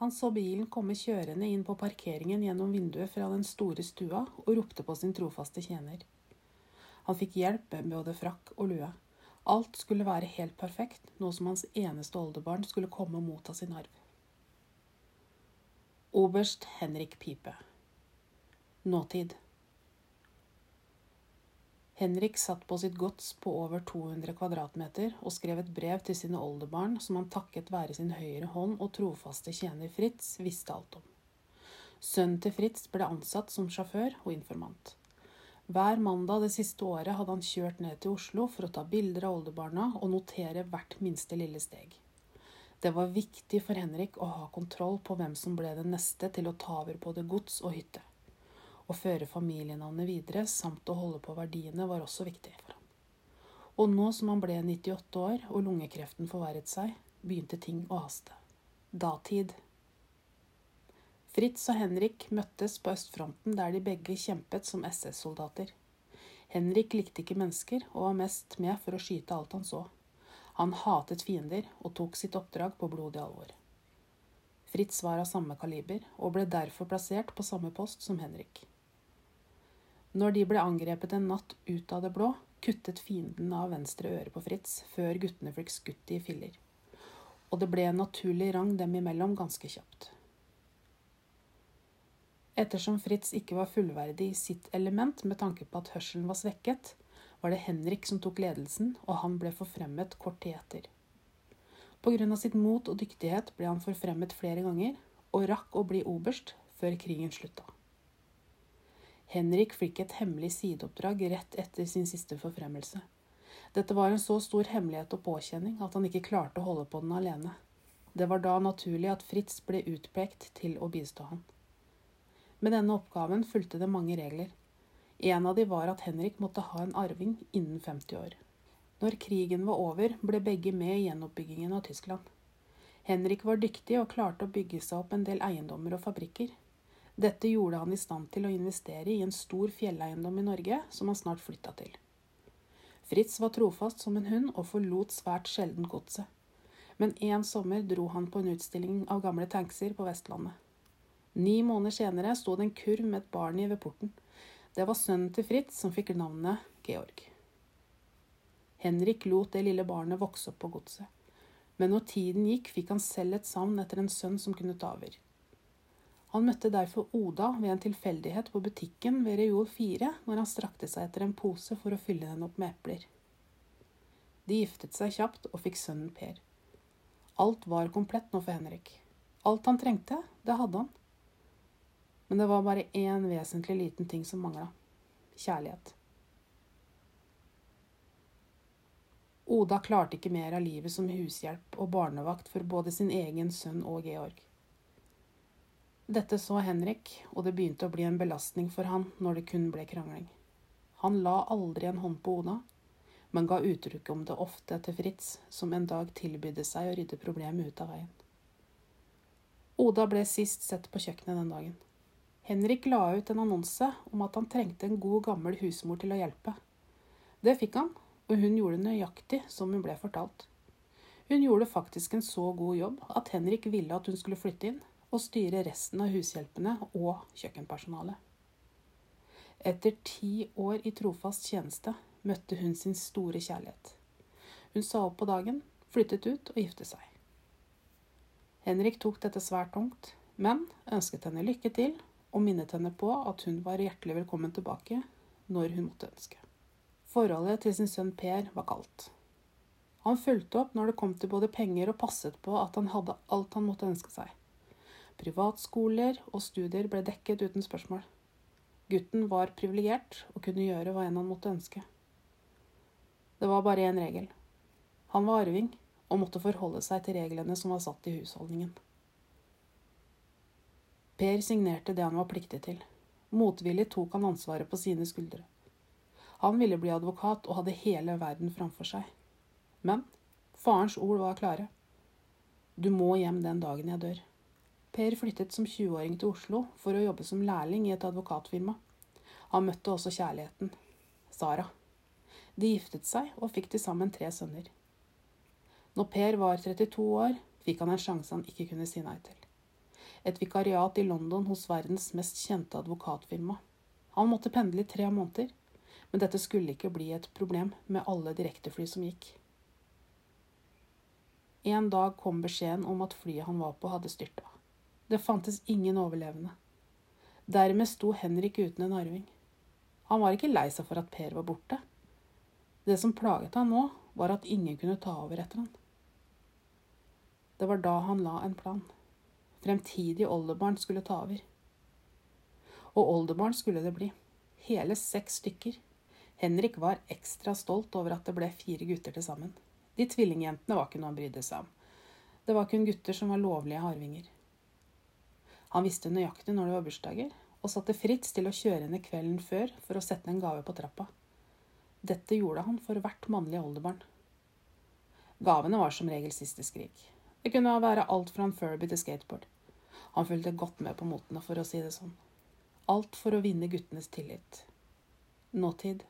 Han så bilen komme kjørende inn på parkeringen gjennom vinduet fra den store stua og ropte på sin trofaste tjener. Han fikk hjelp med både frakk og lue. Alt skulle være helt perfekt, nå som hans eneste oldebarn skulle komme og motta sin arv. Oberst Henrik Pipe Nåtid Henrik satt på sitt gods på over 200 kvadratmeter og skrev et brev til sine oldebarn som han takket være sin høyre hånd og trofaste tjener Fritz visste alt om. Sønnen til Fritz ble ansatt som sjåfør og informant. Hver mandag det siste året hadde han kjørt ned til Oslo for å ta bilder av oldebarna og notere hvert minste lille steg. Det var viktig for Henrik å ha kontroll på hvem som ble den neste til å ta over både gods og hytte. Å føre familienavnet videre samt å holde på verdiene var også viktig for ham. Og nå som han ble 98 år og lungekreften forverret seg, begynte ting å haste. Datid. Fritz og Henrik møttes på østfronten der de begge kjempet som SS-soldater. Henrik likte ikke mennesker og var mest med for å skyte alt han så. Han hatet fiender og tok sitt oppdrag på blodig alvor. Fritz var av samme kaliber og ble derfor plassert på samme post som Henrik. Når de ble angrepet en natt ut av det blå, kuttet fienden av venstre øre på Fritz før guttene fikk skutt i filler. Og det ble en naturlig rang dem imellom ganske kjapt. Ettersom Fritz ikke var fullverdig i sitt element med tanke på at hørselen var svekket, var det Henrik som tok ledelsen, og han ble forfremmet kort tid etter. På grunn av sitt mot og dyktighet ble han forfremmet flere ganger, og rakk å bli oberst før krigen slutta. Henrik fikk et hemmelig sideoppdrag rett etter sin siste forfremmelse. Dette var en så stor hemmelighet og påkjenning at han ikke klarte å holde på den alene. Det var da naturlig at Fritz ble utpekt til å bistå han. Med denne oppgaven fulgte det mange regler. En av de var at Henrik måtte ha en arving innen 50 år. Når krigen var over, ble begge med i gjenoppbyggingen av Tyskland. Henrik var dyktig og klarte å bygge seg opp en del eiendommer og fabrikker. Dette gjorde han i stand til å investere i en stor fjelleiendom i Norge, som han snart flytta til. Fritz var trofast som en hund og forlot svært sjelden godset. Men en sommer dro han på en utstilling av gamle tankser på Vestlandet. Ni måneder senere sto det en kurv med et barn i ved porten. Det var sønnen til Fritz som fikk navnet Georg. Henrik lot det lille barnet vokse opp på godset. Men når tiden gikk, fikk han selv et savn etter en sønn som kunne ta over. Han møtte derfor Oda ved en tilfeldighet på butikken ved Reol 4 når han strakte seg etter en pose for å fylle den opp med epler. De giftet seg kjapt og fikk sønnen Per. Alt var komplett nå for Henrik. Alt han trengte, det hadde han. Men det var bare én vesentlig liten ting som mangla kjærlighet. Oda klarte ikke mer av livet som hushjelp og barnevakt for både sin egen sønn og Georg. Dette så Henrik, og det begynte å bli en belastning for han når det kun ble krangling. Han la aldri en hånd på Oda, men ga uttrykk om det ofte til Fritz, som en dag tilbydde seg å rydde problemet ut av veien. Oda ble sist sett på kjøkkenet den dagen. Henrik la ut en annonse om at han trengte en god, gammel husmor til å hjelpe. Det fikk han, og hun gjorde nøyaktig som hun ble fortalt. Hun gjorde faktisk en så god jobb at Henrik ville at hun skulle flytte inn, og styre resten av hushjelpene og kjøkkenpersonalet. Etter ti år i trofast tjeneste møtte hun sin store kjærlighet. Hun sa opp på dagen, flyttet ut og giftet seg. Henrik tok dette svært tungt, men ønsket henne lykke til og minnet henne på at hun var hjertelig velkommen tilbake når hun måtte ønske. Forholdet til sin sønn Per var kaldt. Han fulgte opp når det kom til både penger og passet på at han hadde alt han måtte ønske seg. Privatskoler og studier ble dekket uten spørsmål. Gutten var privilegert og kunne gjøre hva enn han måtte ønske. Det var bare én regel. Han var arving og måtte forholde seg til reglene som var satt i husholdningen. Per signerte det han var pliktig til. Motvillig tok han ansvaret på sine skuldre. Han ville bli advokat og hadde hele verden framfor seg. Men farens ord var klare. Du må hjem den dagen jeg dør. Per flyttet som 20-åring til Oslo for å jobbe som lærling i et advokatfirma. Han møtte også kjærligheten, Sara. De giftet seg og fikk til sammen tre sønner. Når Per var 32 år, fikk han en sjanse han ikke kunne si nei til. et vikariat i London hos verdens mest kjente advokatfirma. Han måtte pendle i tre måneder, men dette skulle ikke bli et problem med alle direktefly som gikk. En dag kom beskjeden om at flyet han var på, hadde styrta. Det fantes ingen overlevende. Dermed sto Henrik uten en arving. Han var ikke lei seg for at Per var borte. Det som plaget han nå, var at ingen kunne ta over etter han. Det var da han la en plan. Fremtidig oldebarn skulle ta over. Og oldebarn skulle det bli. Hele seks stykker. Henrik var ekstra stolt over at det ble fire gutter til sammen. De tvillingjentene var ikke noe han brydde seg om. Det var kun gutter som var lovlige arvinger. Han visste nøyaktig når det var bursdager, og satte Fritz til å kjøre henne kvelden før for å sette en gave på trappa. Dette gjorde han for hvert mannlige oldebarn. Gavene var som regel siste skrik. Det kunne være alt fra en Furby til skateboard. Han fulgte godt med på motene, for å si det sånn. Alt for å vinne guttenes tillit. Nåtid.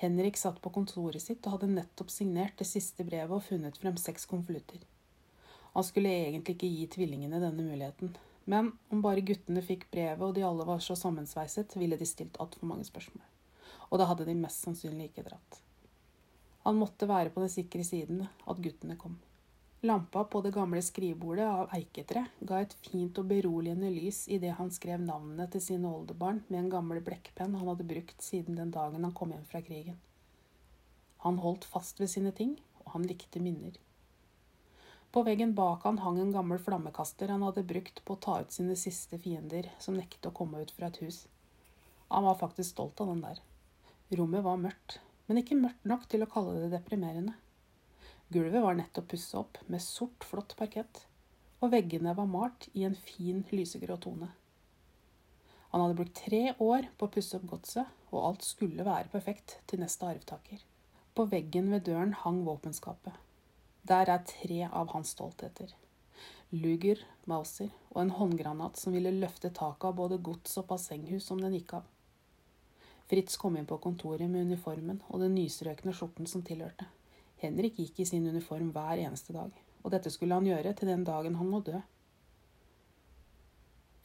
Henrik satt på kontoret sitt og hadde nettopp signert det siste brevet og funnet frem seks konvolutter. Han skulle egentlig ikke gi tvillingene denne muligheten, men om bare guttene fikk brevet og de alle var så sammensveiset, ville de stilt altfor mange spørsmål. Og da hadde de mest sannsynlig ikke dratt. Han måtte være på den sikre siden at guttene kom. Lampa på det gamle skrivebordet av eiketre ga et fint og beroligende lys idet han skrev navnene til sine oldebarn med en gammel blekkpenn han hadde brukt siden den dagen han kom hjem fra krigen. Han holdt fast ved sine ting, og han likte minner. På veggen bak han hang en gammel flammekaster han hadde brukt på å ta ut sine siste fiender som nektet å komme ut fra et hus. Han var faktisk stolt av den der. Rommet var mørkt, men ikke mørkt nok til å kalle det deprimerende. Gulvet var nettopp pussa opp med sort, flott parkett, og veggene var malt i en fin lysegrå tone. Han hadde brukt tre år på å pusse opp godset, og alt skulle være perfekt til neste arvtaker. På veggen ved døren hang våpenskapet. Der er tre av hans stoltheter. Luger, Mauser og en håndgranat som ville løfte taket av både gods og bassenghus om den gikk av. Fritz kom inn på kontoret med uniformen og den nystrøkne skjorten som tilhørte. Henrik gikk i sin uniform hver eneste dag, og dette skulle han gjøre til den dagen han må dø.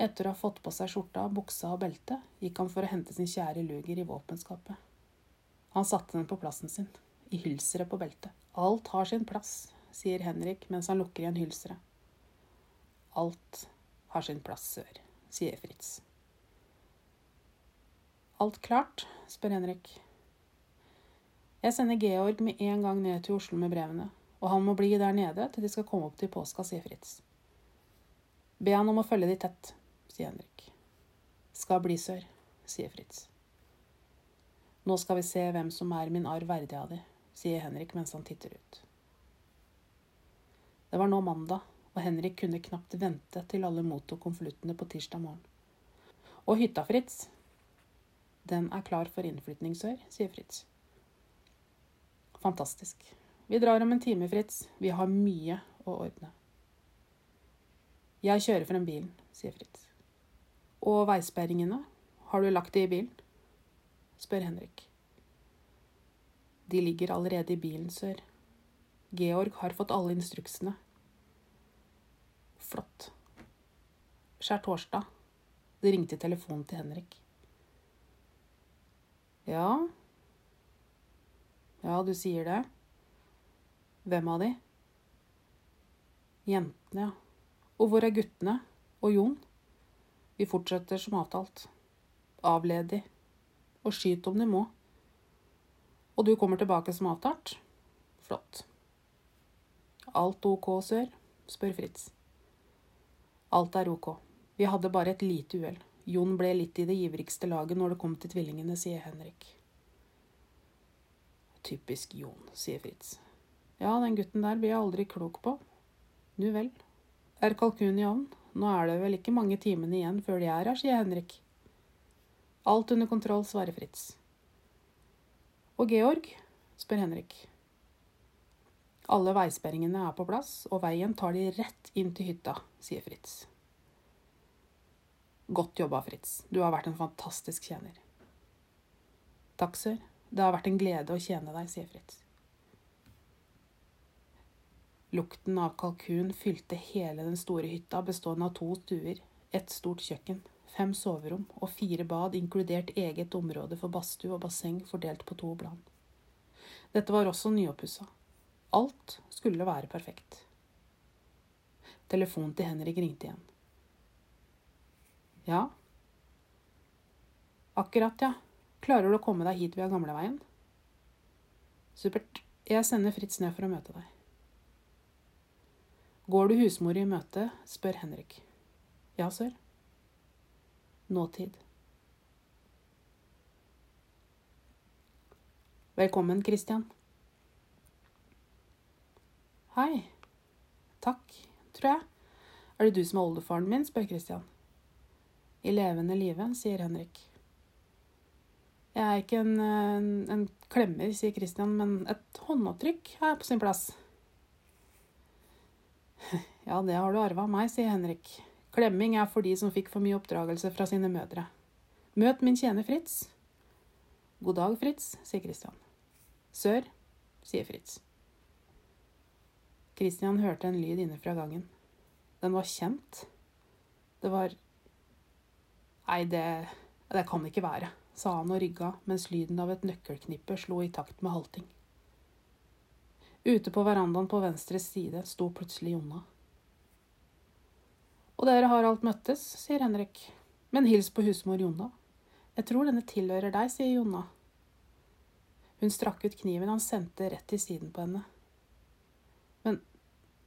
Etter å ha fått på seg skjorta, buksa og beltet, gikk han for å hente sin kjære luger i våpenskapet. Han satte den på plassen sin, i hylsteret på beltet. Alt har sin plass, sier Henrik mens han lukker igjen hylsteret. Alt har sin plass, sør, sier Fritz. Alt klart? spør Henrik. Jeg sender Georg med en gang ned til Oslo med brevene, og han må bli der nede til de skal komme opp til påska, sier Fritz. Be han om å følge de tett, sier Henrik. Skal bli, sør, sier Fritz. Nå skal vi se hvem som er min arv verdig av de, sier Henrik mens han titter ut. Det var nå mandag, og Henrik kunne knapt vente til alle mottok konvoluttene på tirsdag morgen. Og hytta, Fritz? Den er klar for innflytning, sør, sier Fritz. Fantastisk. Vi drar om en time, Fritz. Vi har mye å ordne. Jeg kjører frem bilen, sier Fritz. Og veisperringene, har du lagt de i bilen? spør Henrik. De ligger allerede i bilen, sør. Georg har fått alle instruksene. Flott. Skjærtorsdag. Det ringte telefonen til Henrik. Ja, ja, du sier det. Hvem av de? Jentene, ja. Og hvor er guttene? Og Jon? Vi fortsetter som avtalt. Avledig. Og skyt om de må. Og du kommer tilbake som avtalt? Flott. Alt ok, sør? spør Fritz. Alt er ok. Vi hadde bare et lite uhell. Jon ble litt i det ivrigste laget når det kom til tvillingene, sier Henrik. Typisk Jon, sier Fritz. Ja, den gutten der blir jeg aldri klok på. Nu vel. Er kalkun i ovnen? Nå er det vel ikke mange timene igjen før de er her, sier Henrik. Alt under kontroll, svarer Fritz. Og Georg? spør Henrik. Alle veisperringene er på plass, og veien tar de rett inn til hytta, sier Fritz. Godt jobba, Fritz. Du har vært en fantastisk tjener. Takk, sør. Det har vært en glede å tjene deg, sier Fritz. Lukten av kalkun fylte hele den store hytta, bestående av to stuer, ett stort kjøkken, fem soverom og fire bad, inkludert eget område for badstue og basseng fordelt på to plan. Dette var også nyoppussa. Alt skulle være perfekt. Telefonen til Henrik ringte igjen. Ja? Akkurat, ja. Klarer du å komme deg hit via gamleveien? Supert. Jeg sender Fritz ned for å møte deg. Går du husmor i møte? spør Henrik. Ja, sør. Nåtid. Velkommen, Christian. Hei. Takk, tror jeg. Er det du som er oldefaren min? spør Christian. I levende live, sier Henrik. Jeg er ikke en, en, en klemmer, sier Christian, men et håndavtrykk er på sin plass. Ja, det har du arva av meg, sier Henrik. Klemming er for de som fikk for mye oppdragelse fra sine mødre. Møt min tjener Fritz. God dag, Fritz, sier Christian. Sør, sier Fritz. Christian hørte en lyd inne fra gangen. Den var kjent. Det var Nei, det, det kan ikke være sa han og rygga mens lyden av et nøkkelknippe slo i takt med halting. Ute på verandaen på venstre side sto plutselig Jonna. Og dere har alt møttes, sier Henrik. Men hils på husmor Jonna. Jeg tror denne tilhører deg, sier Jonna. Hun strakk ut kniven han sendte rett til siden på henne. Men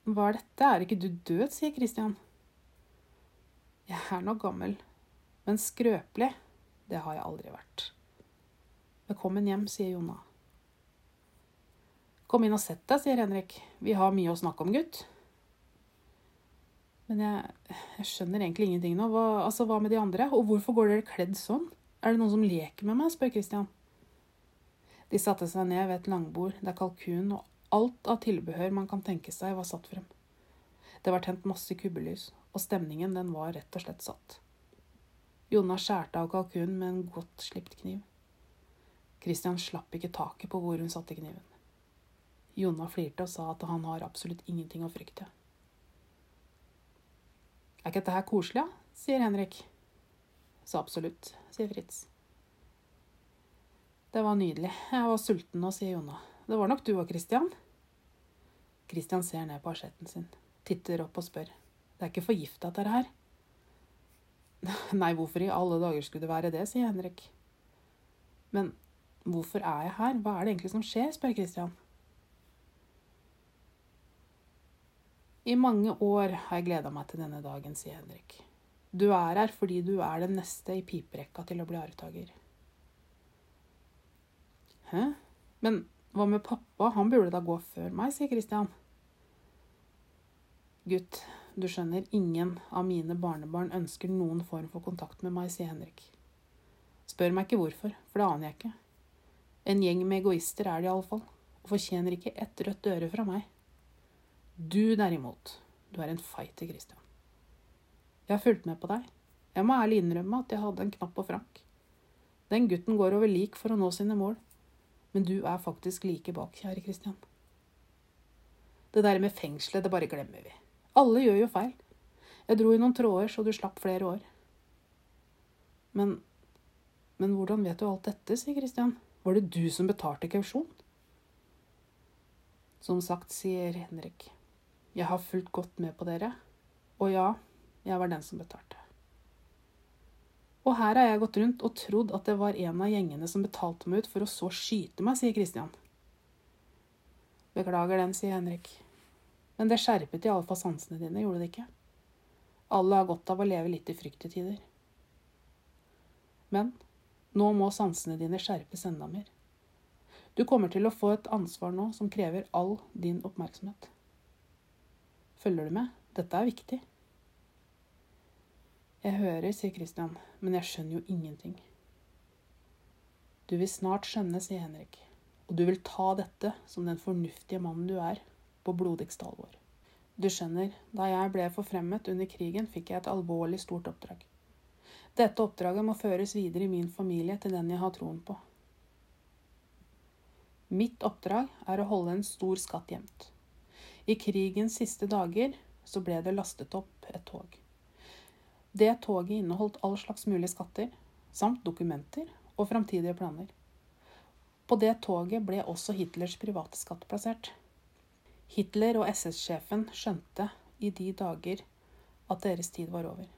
hva er dette, er ikke du død, sier Christian. Jeg er nok gammel, men skrøpelig, det har jeg aldri vært. Velkommen hjem, sier Jonna. Kom inn og sett deg, sier Henrik. Vi har mye å snakke om, gutt. Men jeg, jeg skjønner egentlig ingenting nå. Hva, altså, hva med de andre? Og hvorfor går dere kledd sånn? Er det noen som leker med meg? spør Christian. De satte seg ned ved et langbord der kalkun og alt av tilbehør man kan tenke seg, var satt frem. Det var tent masse kubbelys, og stemningen den var rett og slett satt. Jonna skjærte av kalkunen med en godt slipt kniv. Christian slapp ikke taket på hvor hun satte kniven. Jonna flirte og sa at han har absolutt ingenting å frykte. Er ikke dette her koselig, da? sier Henrik. Så absolutt, sier Fritz. Det var nydelig. Jeg var sulten nå, sier Jonna. Det var nok du òg, Christian. Christian ser ned på asjetten sin, titter opp og spør. Det er ikke forgifta, dette her? Nei, hvorfor i alle dager skulle det være det, sier Henrik. Men hvorfor er jeg her? Hva er det egentlig som skjer? spør Christian. I mange år har jeg gleda meg til denne dagen, sier Henrik. Du er her fordi du er den neste i piperekka til å bli arvtaker. Hæ? Men hva med pappa? Han burde da gå før meg, sier Christian. Gutt, du skjønner, ingen av mine barnebarn ønsker noen form for kontakt med meg, sier Henrik. Spør meg ikke hvorfor, for det aner jeg ikke. En gjeng med egoister er de iallfall, og fortjener ikke ett rødt øre fra meg. Du derimot, du er en fighter, Christian. Jeg har fulgt med på deg. Jeg må ærlig innrømme at jeg hadde en knapp på Frank. Den gutten går over lik for å nå sine mål, men du er faktisk like bak, kjære Christian. Det der med fengselet, det bare glemmer vi. Alle gjør jo feil. Jeg dro i noen tråder så du slapp flere år. Men, men hvordan vet du alt dette, sier Christian. Var det du som betalte kausjon? Som sagt, sier Henrik. Jeg har fulgt godt med på dere. Og ja, jeg var den som betalte. Og her har jeg gått rundt og trodd at det var en av gjengene som betalte meg ut for å så skyte meg, sier Christian. Beklager den, sier Henrik. Men det skjerpet iallfall sansene dine, gjorde det ikke? Alle har godt av å leve litt i frykt i tider. Men nå må sansene dine skjerpes enda mer. Du kommer til å få et ansvar nå som krever all din oppmerksomhet. Følger du med? Dette er viktig. Jeg hører, sier Christian, men jeg skjønner jo ingenting. Du vil snart skjønne, sier Henrik, og du vil ta dette som den fornuftige mannen du er, på blodigste alvor. Du skjønner, da jeg ble forfremmet under krigen, fikk jeg et alvorlig stort oppdrag. Dette oppdraget må føres videre i min familie til den jeg har troen på. Mitt oppdrag er å holde en stor skatt gjemt. I krigens siste dager så ble det lastet opp et tog. Det toget inneholdt all slags mulige skatter, samt dokumenter og framtidige planer. På det toget ble også Hitlers private skatt plassert. Hitler og SS-sjefen skjønte i de dager at deres tid var over.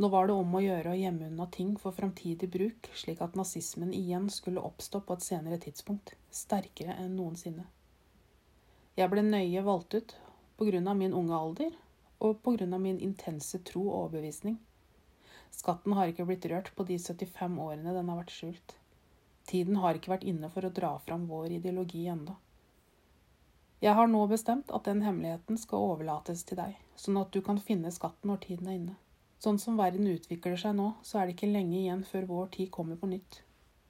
Nå var det om å gjøre å gjemme unna ting for framtidig bruk, slik at nazismen igjen skulle oppstå på et senere tidspunkt, sterkere enn noensinne. Jeg ble nøye valgt ut av min unge alder og av min intense tro og overbevisning. Skatten har ikke blitt rørt på de 75 årene den har vært skjult. Tiden har ikke vært inne for å dra fram vår ideologi enda. Jeg har nå bestemt at den hemmeligheten skal overlates til deg, sånn at du kan finne skatten når tiden er inne. Sånn som verden utvikler seg nå, så er det ikke lenge igjen før vår tid kommer på nytt.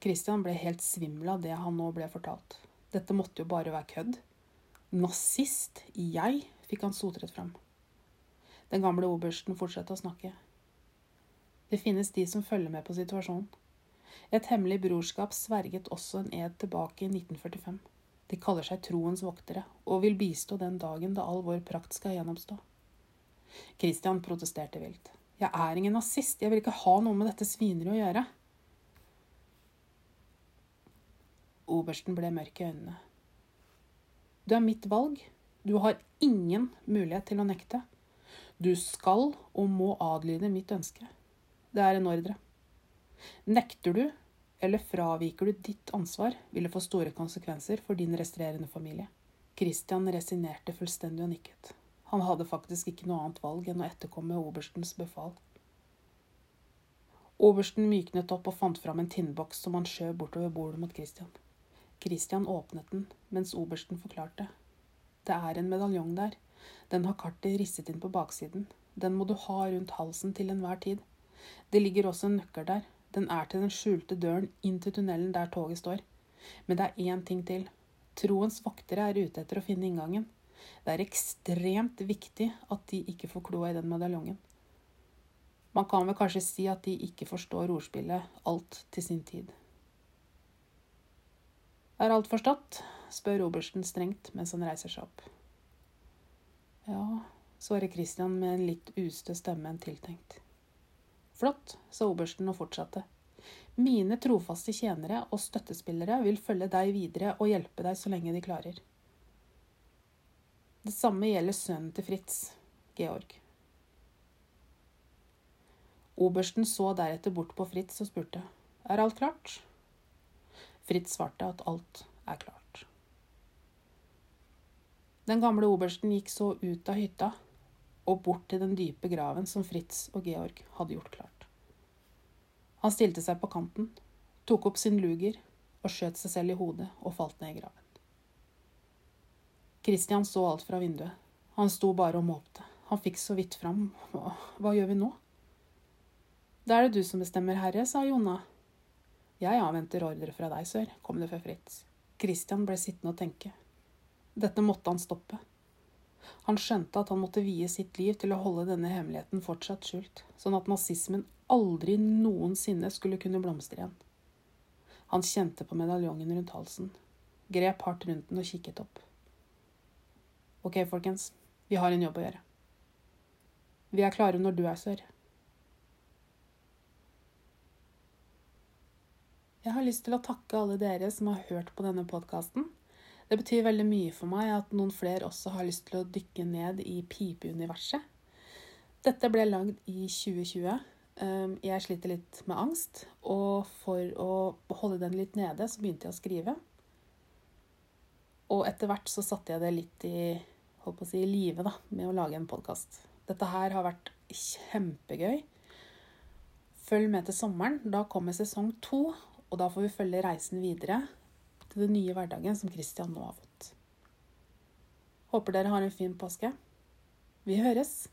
Christian ble helt svimmel av det han nå ble fortalt. Dette måtte jo bare være kødd. Nazist? Jeg? fikk han sotret fram. Den gamle obersten fortsatte å snakke. Det finnes de som følger med på situasjonen. Et hemmelig brorskap sverget også en ed tilbake i 1945. De kaller seg troens voktere og vil bistå den dagen da all vår prakt skal gjenoppstå. Christian protesterte vilt. Jeg er ingen nazist. Jeg vil ikke ha noe med dette svineriet å gjøre. Obersten ble mørk i øynene. Du er mitt valg. Du har ingen mulighet til å nekte. Du skal og må adlyde mitt ønske. Det er en ordre. Nekter du eller fraviker du ditt ansvar, vil det få store konsekvenser for din restrerende familie. Christian resignerte fullstendig og nikket. Han hadde faktisk ikke noe annet valg enn å etterkomme oberstens befal. Obersten myknet opp og fant fram en tinnboks som han skjøv bortover bordet mot Christian. Christian åpnet den mens obersten forklarte. Det er en medaljong der. Den har kartet risset inn på baksiden. Den må du ha rundt halsen til enhver tid. Det ligger også en nøkkel der. Den er til den skjulte døren inn til tunnelen der toget står. Men det er én ting til. Troens voktere er ute etter å finne inngangen. Det er ekstremt viktig at de ikke får kloa i den medaljongen. Man kan vel kanskje si at de ikke forstår ordspillet 'alt til sin tid'. Er alt forstått? spør obersten strengt mens han reiser seg opp. Ja, svarer Christian med en litt ustø stemme enn tiltenkt. Flott, sa obersten og fortsatte. Mine trofaste tjenere og støttespillere vil følge deg videre og hjelpe deg så lenge de klarer. Det samme gjelder sønnen til Fritz, Georg. Obersten så deretter bort på Fritz og spurte er alt klart. Fritz svarte at alt er klart. Den gamle obersten gikk så ut av hytta og bort til den dype graven som Fritz og Georg hadde gjort klart. Han stilte seg på kanten, tok opp sin luger og skjøt seg selv i hodet og falt ned i graven. Christian så alt fra vinduet. Han sto bare og måpte. Han fikk så vidt fram. Hva, hva gjør vi nå? Da er det du som bestemmer, herre, sa Jonna. Jeg avventer ordre fra deg, sør, kom det fra Fritz. Christian ble sittende og tenke. Dette måtte han stoppe. Han skjønte at han måtte vie sitt liv til å holde denne hemmeligheten fortsatt skjult, sånn at nazismen aldri noensinne skulle kunne blomstre igjen. Han kjente på medaljongen rundt halsen, grep hardt rundt den og kikket opp. Ok, folkens. Vi har en jobb å gjøre. Vi er klare når du er, sør. Jeg har lyst til å takke alle dere som har hørt på denne podkasten. Det betyr veldig mye for meg at noen flere også har lyst til å dykke ned i pipeuniverset. Dette ble lagd i 2020. Ehm, jeg sliter litt med angst, og for å holde den litt nede, så begynte jeg å skrive. Og etter hvert så satte jeg det litt i holdt på å si, live da, med å lage en podkast. Dette her har vært kjempegøy. Følg med til sommeren. Da kommer sesong to, og da får vi følge reisen videre til den nye hverdagen som Christian nå har fått. Håper dere har en fin påske. Vi høres!